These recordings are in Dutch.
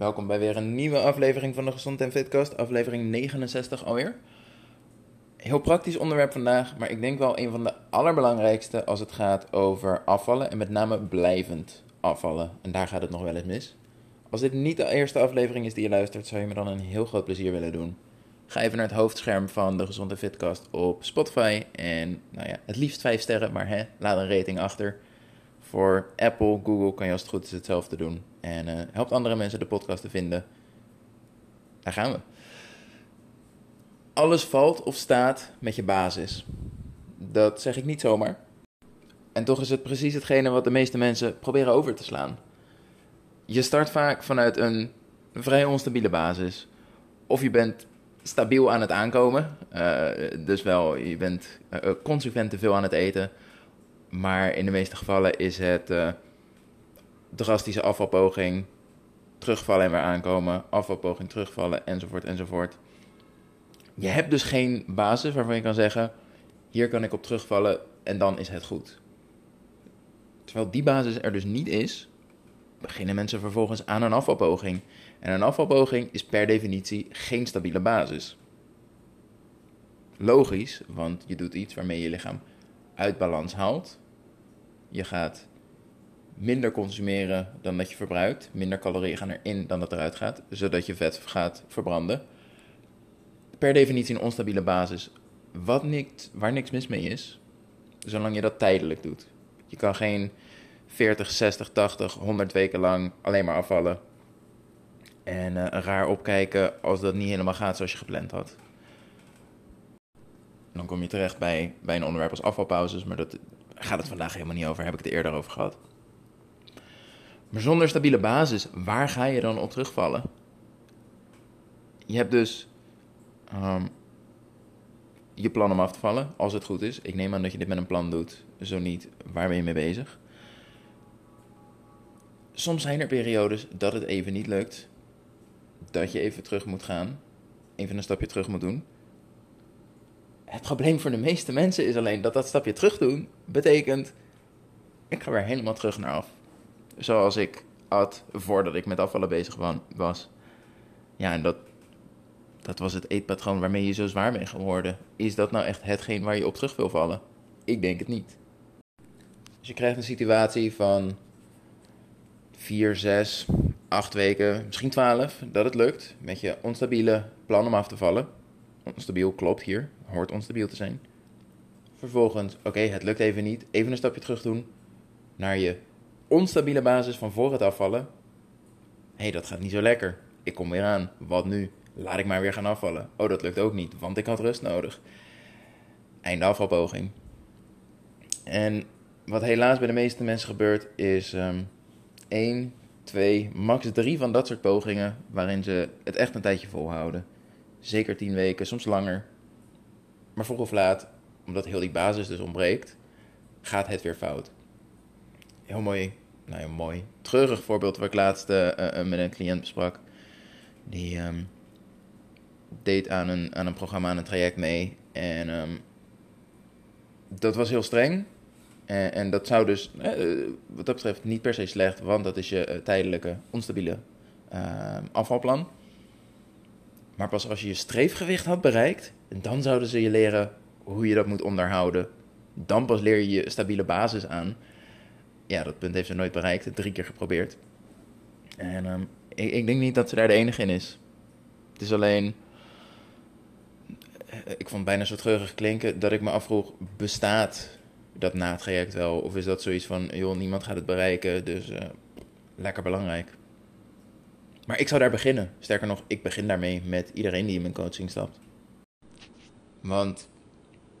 Welkom bij weer een nieuwe aflevering van de Gezond en Fitcast, aflevering 69 alweer. Heel praktisch onderwerp vandaag, maar ik denk wel een van de allerbelangrijkste als het gaat over afvallen en met name blijvend afvallen. En daar gaat het nog wel eens mis. Als dit niet de eerste aflevering is die je luistert, zou je me dan een heel groot plezier willen doen. Ga even naar het hoofdscherm van de Gezond en Fitcast op Spotify en nou ja, het liefst 5 sterren, maar hè, laat een rating achter. Voor Apple, Google kan je als het goed is hetzelfde doen. En uh, helpt andere mensen de podcast te vinden. Daar gaan we. Alles valt of staat met je basis. Dat zeg ik niet zomaar. En toch is het precies hetgene wat de meeste mensen proberen over te slaan. Je start vaak vanuit een vrij onstabiele basis. Of je bent stabiel aan het aankomen. Uh, dus wel, je bent uh, consequent te veel aan het eten. Maar in de meeste gevallen is het uh, drastische afvalpoging, terugvallen en weer aankomen, afvalpoging, terugvallen, enzovoort, enzovoort. Je hebt dus geen basis waarvan je kan zeggen, hier kan ik op terugvallen en dan is het goed. Terwijl die basis er dus niet is, beginnen mensen vervolgens aan een afvalpoging. En een afvalpoging is per definitie geen stabiele basis. Logisch, want je doet iets waarmee je lichaam uit balans haalt. Je gaat minder consumeren dan dat je verbruikt. Minder calorieën gaan erin dan dat eruit gaat, zodat je vet gaat verbranden. Per definitie een onstabiele basis, wat niks, waar niks mis mee is, zolang je dat tijdelijk doet. Je kan geen 40, 60, 80, 100 weken lang alleen maar afvallen. En uh, raar opkijken als dat niet helemaal gaat zoals je gepland had. Dan kom je terecht bij, bij een onderwerp als afvalpauzes, maar dat gaat het vandaag helemaal niet over, heb ik het eerder over gehad. Maar zonder stabiele basis, waar ga je dan op terugvallen? Je hebt dus um, je plan om af te vallen, als het goed is. Ik neem aan dat je dit met een plan doet, zo niet, waar ben je mee bezig? Soms zijn er periodes dat het even niet lukt, dat je even terug moet gaan, even een stapje terug moet doen. Het probleem voor de meeste mensen is alleen dat dat stapje terug doen betekent, ik ga weer helemaal terug naar af. Zoals ik at voordat ik met afvallen bezig was. Ja, en dat, dat was het eetpatroon waarmee je zo zwaar bent geworden. Is dat nou echt hetgeen waar je op terug wil vallen? Ik denk het niet. Dus je krijgt een situatie van 4, 6, 8 weken, misschien 12, dat het lukt met je onstabiele plan om af te vallen. Onstabiel klopt hier, hoort onstabiel te zijn. Vervolgens, oké, het lukt even niet. Even een stapje terug doen naar je onstabiele basis van voor het afvallen. Hé, hey, dat gaat niet zo lekker. Ik kom weer aan. Wat nu? Laat ik maar weer gaan afvallen. Oh, dat lukt ook niet, want ik had rust nodig. Einde afvalpoging. En wat helaas bij de meeste mensen gebeurt, is um, één, twee, max drie van dat soort pogingen waarin ze het echt een tijdje volhouden. Zeker tien weken, soms langer. Maar vroeg of laat, omdat heel die basis dus ontbreekt, gaat het weer fout. Heel mooi, nou mooi, treurig voorbeeld waar ik laatst uh, uh, met een cliënt besprak. Die um, deed aan een, aan een programma, aan een traject mee. En um, dat was heel streng. En, en dat zou dus, wat dat betreft, niet per se slecht, want dat is je tijdelijke, onstabiele ehm, afvalplan. Maar pas als je je streefgewicht had bereikt, dan zouden ze je leren hoe je dat moet onderhouden. Dan pas leer je je stabiele basis aan. Ja, dat punt heeft ze nooit bereikt, drie keer geprobeerd. En um, ik, ik, denk niet dat ze daar de enige in is. Het is alleen. Ik vond het bijna zo treurig klinken dat ik me afvroeg: bestaat dat na-traject wel? Of is dat zoiets van: joh, niemand gaat het bereiken, dus uh, lekker belangrijk. Maar ik zou daar beginnen. Sterker nog, ik begin daarmee met iedereen die in mijn coaching stapt. Want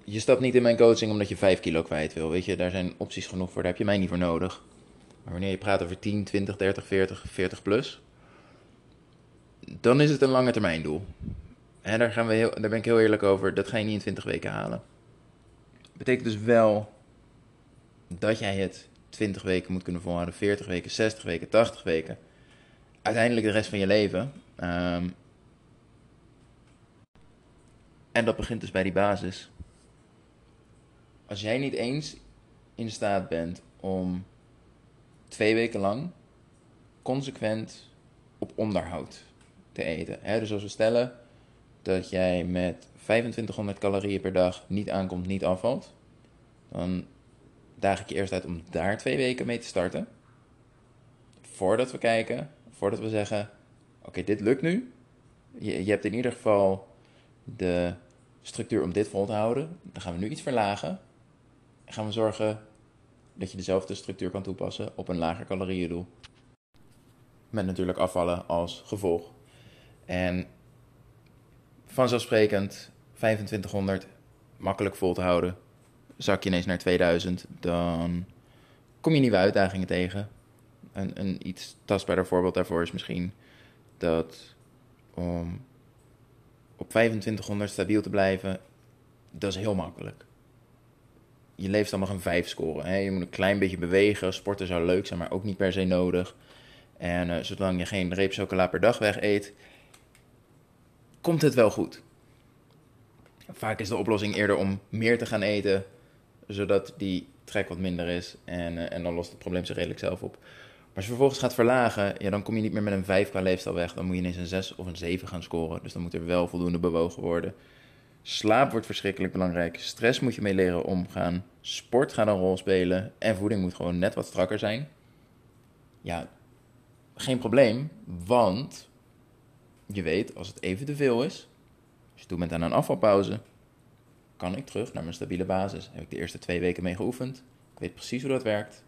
je stapt niet in mijn coaching omdat je 5 kilo kwijt wil. Weet je, daar zijn opties genoeg voor. Daar heb je mij niet voor nodig. Maar wanneer je praat over 10, 20, 30, 40, 40 plus, dan is het een lange termijn doel. En daar, gaan we heel, daar ben ik heel eerlijk over. Dat ga je niet in 20 weken halen. Betekent dus wel dat jij het 20 weken moet kunnen volhouden, 40 weken, 60 weken, 80 weken uiteindelijk de rest van je leven. Um, en dat begint dus bij die basis. Als jij niet eens in staat bent om twee weken lang consequent op onderhoud te eten. Hè? Dus als we stellen dat jij met 2500 calorieën per dag niet aankomt, niet afvalt, dan daag ik je eerst uit om daar twee weken mee te starten. Voordat we kijken, voordat we zeggen: Oké, dit lukt nu. Je, je hebt in ieder geval de structuur om dit vol te houden. Dan gaan we nu iets verlagen. En gaan we zorgen dat je dezelfde structuur kan toepassen op een lager calorieëndoel. Met natuurlijk afvallen als gevolg. En vanzelfsprekend 2500 makkelijk vol te houden. Zak je ineens naar 2000, dan kom je nieuwe uitdagingen tegen. Een, iets tastbaarder voorbeeld daarvoor is misschien dat om op 2500 stabiel te blijven, dat is heel makkelijk. Je leeft nog een 5 scoren. Hè? Je moet een klein beetje bewegen. Sporten zou leuk zijn, maar ook niet per se nodig. En uh, zolang je geen reep chocola per dag weg eet, komt het wel goed. Vaak is de oplossing eerder om meer te gaan eten, zodat die trek wat minder is. En, uh, en dan lost het probleem zich redelijk zelf op. Maar als je vervolgens gaat verlagen, ja, dan kom je niet meer met een 5 qua leefstijl weg. Dan moet je ineens een 6 of een 7 gaan scoren. Dus dan moet er wel voldoende bewogen worden. Slaap wordt verschrikkelijk belangrijk. Stress moet je mee leren omgaan. Sport gaat een rol spelen. En voeding moet gewoon net wat strakker zijn. Ja, geen probleem. Want je weet, als het even te veel is, als je toe bent aan een afvalpauze, kan ik terug naar mijn stabiele basis. Heb ik de eerste twee weken mee geoefend. Ik weet precies hoe dat werkt.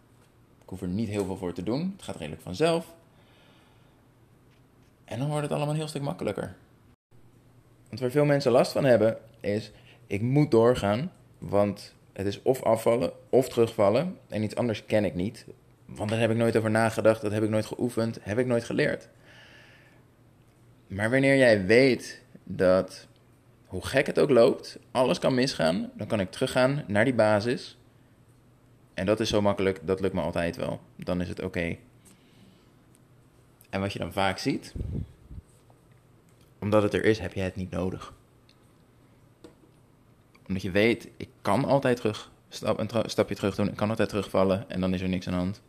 Ik hoef er niet heel veel voor te doen. Het gaat redelijk vanzelf. En dan wordt het allemaal een heel stuk makkelijker. Want waar veel mensen last van hebben, is ik moet doorgaan, want het is of afvallen of terugvallen. En iets anders ken ik niet. Want daar heb ik nooit over nagedacht, dat heb ik nooit geoefend, heb ik nooit geleerd. Maar wanneer jij weet dat, hoe gek het ook loopt, alles kan misgaan, dan kan ik teruggaan naar die basis. En dat is zo makkelijk, dat lukt me altijd wel. Dan is het oké. En wat je dan vaak ziet, omdat het er is, heb je het niet nodig. Omdat je weet, ik kan altijd terug, stap, een stapje terug doen, ik kan altijd terugvallen en dan is er niks aan de hand.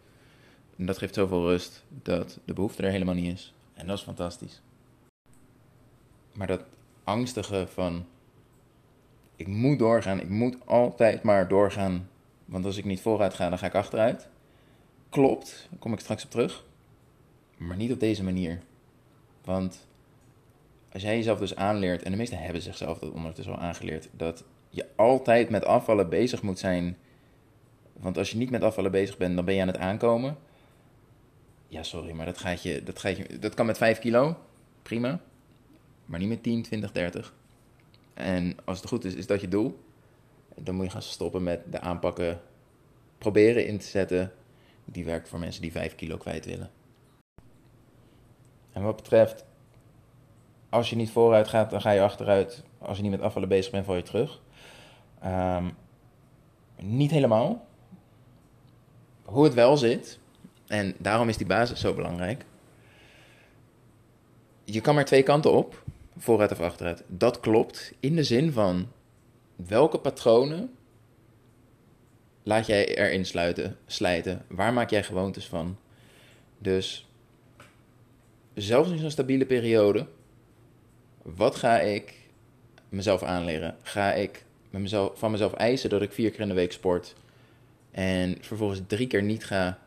En dat geeft zoveel rust dat de behoefte er helemaal niet is. En dat is fantastisch. Maar dat angstige van, ik moet doorgaan, ik moet altijd maar doorgaan, want als ik niet vooruit ga, dan ga ik achteruit. Klopt, daar kom ik straks op terug. Maar niet op deze manier. Want als jij jezelf dus aanleert, en de meesten hebben zichzelf dat ondertussen al aangeleerd, dat je altijd met afvallen bezig moet zijn. Want als je niet met afvallen bezig bent, dan ben je aan het aankomen. Ja, sorry, maar dat, gaat je, dat, gaat je, dat kan met 5 kilo. Prima. Maar niet met 10, 20, 30. En als het goed is, is dat je doel. Dan moet je gaan stoppen met de aanpakken proberen in te zetten. Die werkt voor mensen die 5 kilo kwijt willen. En wat betreft, als je niet vooruit gaat, dan ga je achteruit. Als je niet met afvallen bezig bent, val je terug. Um, niet helemaal. Hoe het wel zit, en daarom is die basis zo belangrijk. Je kan maar twee kanten op, vooruit of achteruit. Dat klopt in de zin van welke patronen laat jij erin sluiten, slijten? Waar maak jij gewoontes van? Dus zelfs in zo'n stabiele periode, wat ga ik mezelf aanleren? Ga ik mezelf, van mezelf eisen dat ik vier keer in de week sport en vervolgens drie keer niet ga,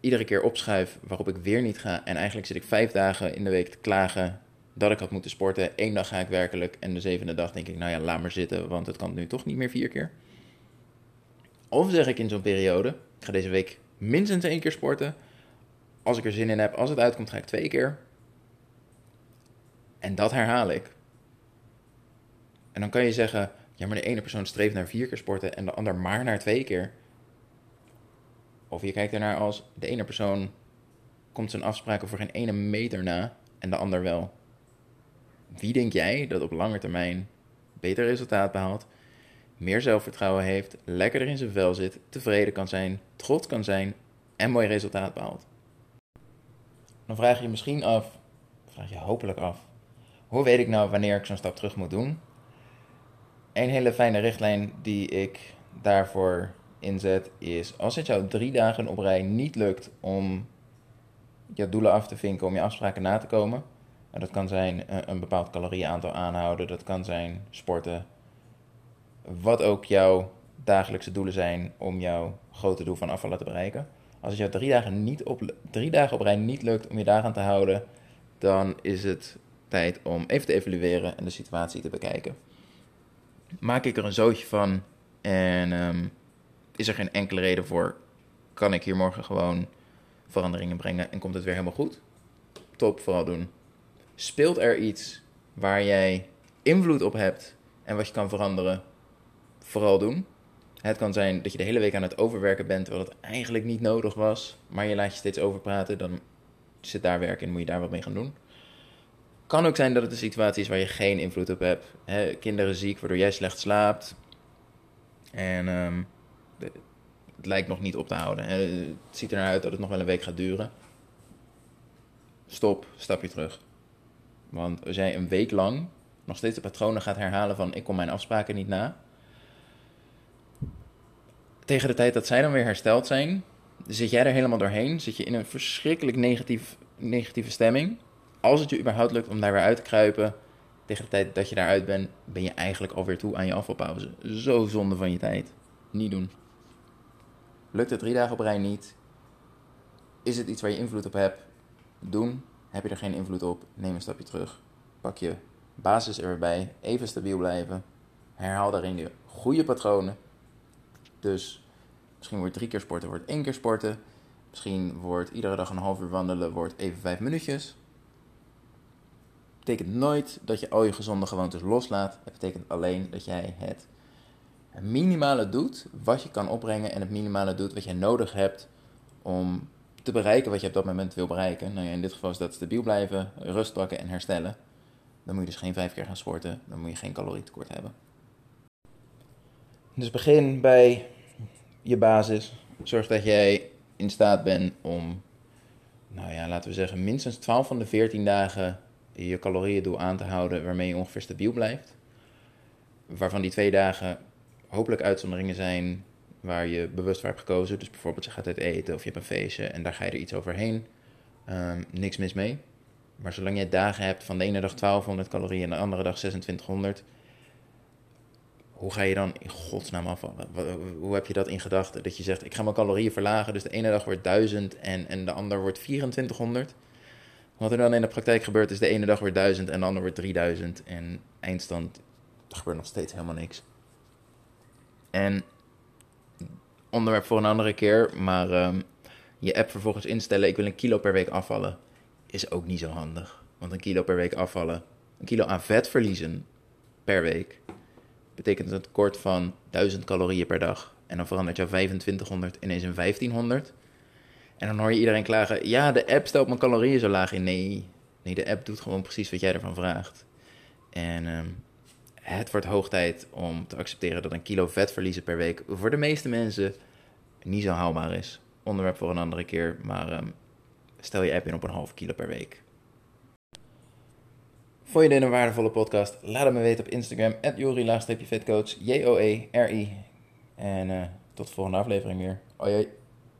iedere keer opschuif waarop ik weer niet ga en eigenlijk zit ik vijf dagen in de week te klagen dat ik had moeten sporten. Eén dag ga ik werkelijk en de zevende dag denk ik, nou ja, laat maar zitten, want het kan nu toch niet meer vier keer. Of zeg ik in zo'n periode, ik ga deze week minstens één keer sporten. Als ik er zin in heb, als het uitkomt, ga ik twee keer. En dat herhaal ik. En dan kan je zeggen, ja, maar de ene persoon streeft naar vier keer sporten en de ander maar naar twee keer. Of je kijkt ernaar als de ene persoon komt zijn afspraken voor geen ene meter na en de ander wel. Wie denk jij dat op lange termijn beter resultaat behaalt, meer zelfvertrouwen heeft, lekkerder in zijn vel zit, tevreden kan zijn, trots kan zijn en mooi resultaat behaalt? Dan vraag je je misschien af, vraag je hopelijk af, hoe weet ik nou wanneer ik zo'n stap terug moet doen? Een hele fijne richtlijn die ik daarvoor inzet is: als het jou drie dagen op rij niet lukt om je doelen af te vinken om je afspraken na te komen. Dat kan zijn eh, een bepaald calorieaantal aanhouden, dat kan zijn sporten. Wat ook jouw dagelijkse doelen zijn om jouw grote doel van afvallen te bereiken. Als het jou drie dagen, niet op, drie dagen op rij niet lukt om je daaraan te houden, dan is het tijd om even te evalueren en de situatie te bekijken. Maak ik er een zootje van en ehm, is er geen enkele reden voor? Kan ik hier morgen gewoon veranderingen brengen en komt het weer helemaal goed? Top, vooral doen. Speelt er iets waar jij invloed op hebt en wat je kan veranderen? Vooral doen. Het kan zijn dat je de hele week aan het overwerken bent, terwijl het eigenlijk niet nodig was, maar je laat je steeds overpraten, dan zit daar werk in, moet je daar wat mee gaan doen. Kan ook zijn dat het een situatie is waar je geen invloed op hebt. kinderen ziek, waardoor jij slecht slaapt. En ehm, het lijkt nog niet op te houden. Het ziet er naar uit dat het nog wel een week gaat duren. Stop, stapje terug. Want als jij een week lang nog steeds de patronen gaat herhalen van ik kom mijn afspraken niet na. Tegen de tijd dat zij dan weer hersteld zijn, zit jij er helemaal doorheen. Zit je in een verschrikkelijk negatief, negatieve stemming. Als het je überhaupt lukt om daar weer uit te kruipen, tegen de tijd dat je daaruit bent, ben je eigenlijk alweer toe aan je afvalpauze. Zo zonde van je tijd. Niet doen. Lukt het drie dagen op rij niet? Is het iets waar je invloed op hebt? Doen. Heb je er geen invloed op? Neem een stapje terug. Pak je basis erbij. Even stabiel blijven. Herhaal daarin je goede patronen. Dus misschien wordt drie keer sporten, wordt één keer sporten. Misschien wordt iedere dag een half uur wandelen, wordt even vijf minuutjes. Betekent nooit dat je al je gezonde gewoontes loslaat. Het betekent alleen dat jij het minimale doet wat je kan opbrengen en het minimale doet wat je nodig hebt om te bereiken wat je op dat moment wil bereiken. Nou ja, in dit geval is dat stabiel blijven, rust pakken en herstellen. Dan moet je dus geen vijf keer gaan sporten, dan moet je geen calorietekort hebben. Dus begin bij je basis. Zorg dat jij in staat bent om, nou ja, laten we zeggen, minstens 12 van de 14 dagen je calorieëndoel aan te houden waarmee je ongeveer stabiel blijft. Waarvan die twee dagen hopelijk uitzonderingen zijn waar je bewust voor hebt gekozen. Dus bijvoorbeeld je gaat uit eten of je hebt een feestje en daar ga je er iets overheen. Um, niks mis mee. Maar zolang je dagen hebt van de ene dag 1200 calorieën en de andere dag 2600, hoe ga je dan in godsnaam afvallen? Hoe heb je dat in gedachten? Dat je zegt, ik ga mijn calorieën verlagen, dus de ene dag wordt 1000 en, en de andere wordt 2400. Wat er dan in de praktijk gebeurt is de ene dag wordt 1000 en de andere wordt 3000 en eindstand, er gebeurt nog steeds helemaal niks. En onderwerp voor een andere keer, maar um, je app vervolgens instellen, ik wil een kilo per week afvallen, is ook niet zo handig. Want een kilo per week afvallen, een kilo aan vet verliezen per week, betekent een tekort van 1000 calorieën per dag. En dan verandert jouw 2500 ineens in 1500. En dan hoor je iedereen klagen, ja, de app stelt mijn calorieën zo laag in. Nee, nee de app doet gewoon precies wat jij ervan vraagt. En um, het wordt hoog tijd om te accepteren dat een kilo vet verliezen per week voor de meeste mensen niet zo haalbaar is. Onderwerp voor een andere keer, maar um, stel je app in op een half kilo per week. Vond je dit een waardevolle podcast? Laat het me weten op Instagram, at Jori-vetcoach, J-O-E-R-I. En uh, tot de volgende aflevering weer. Hoi hoi.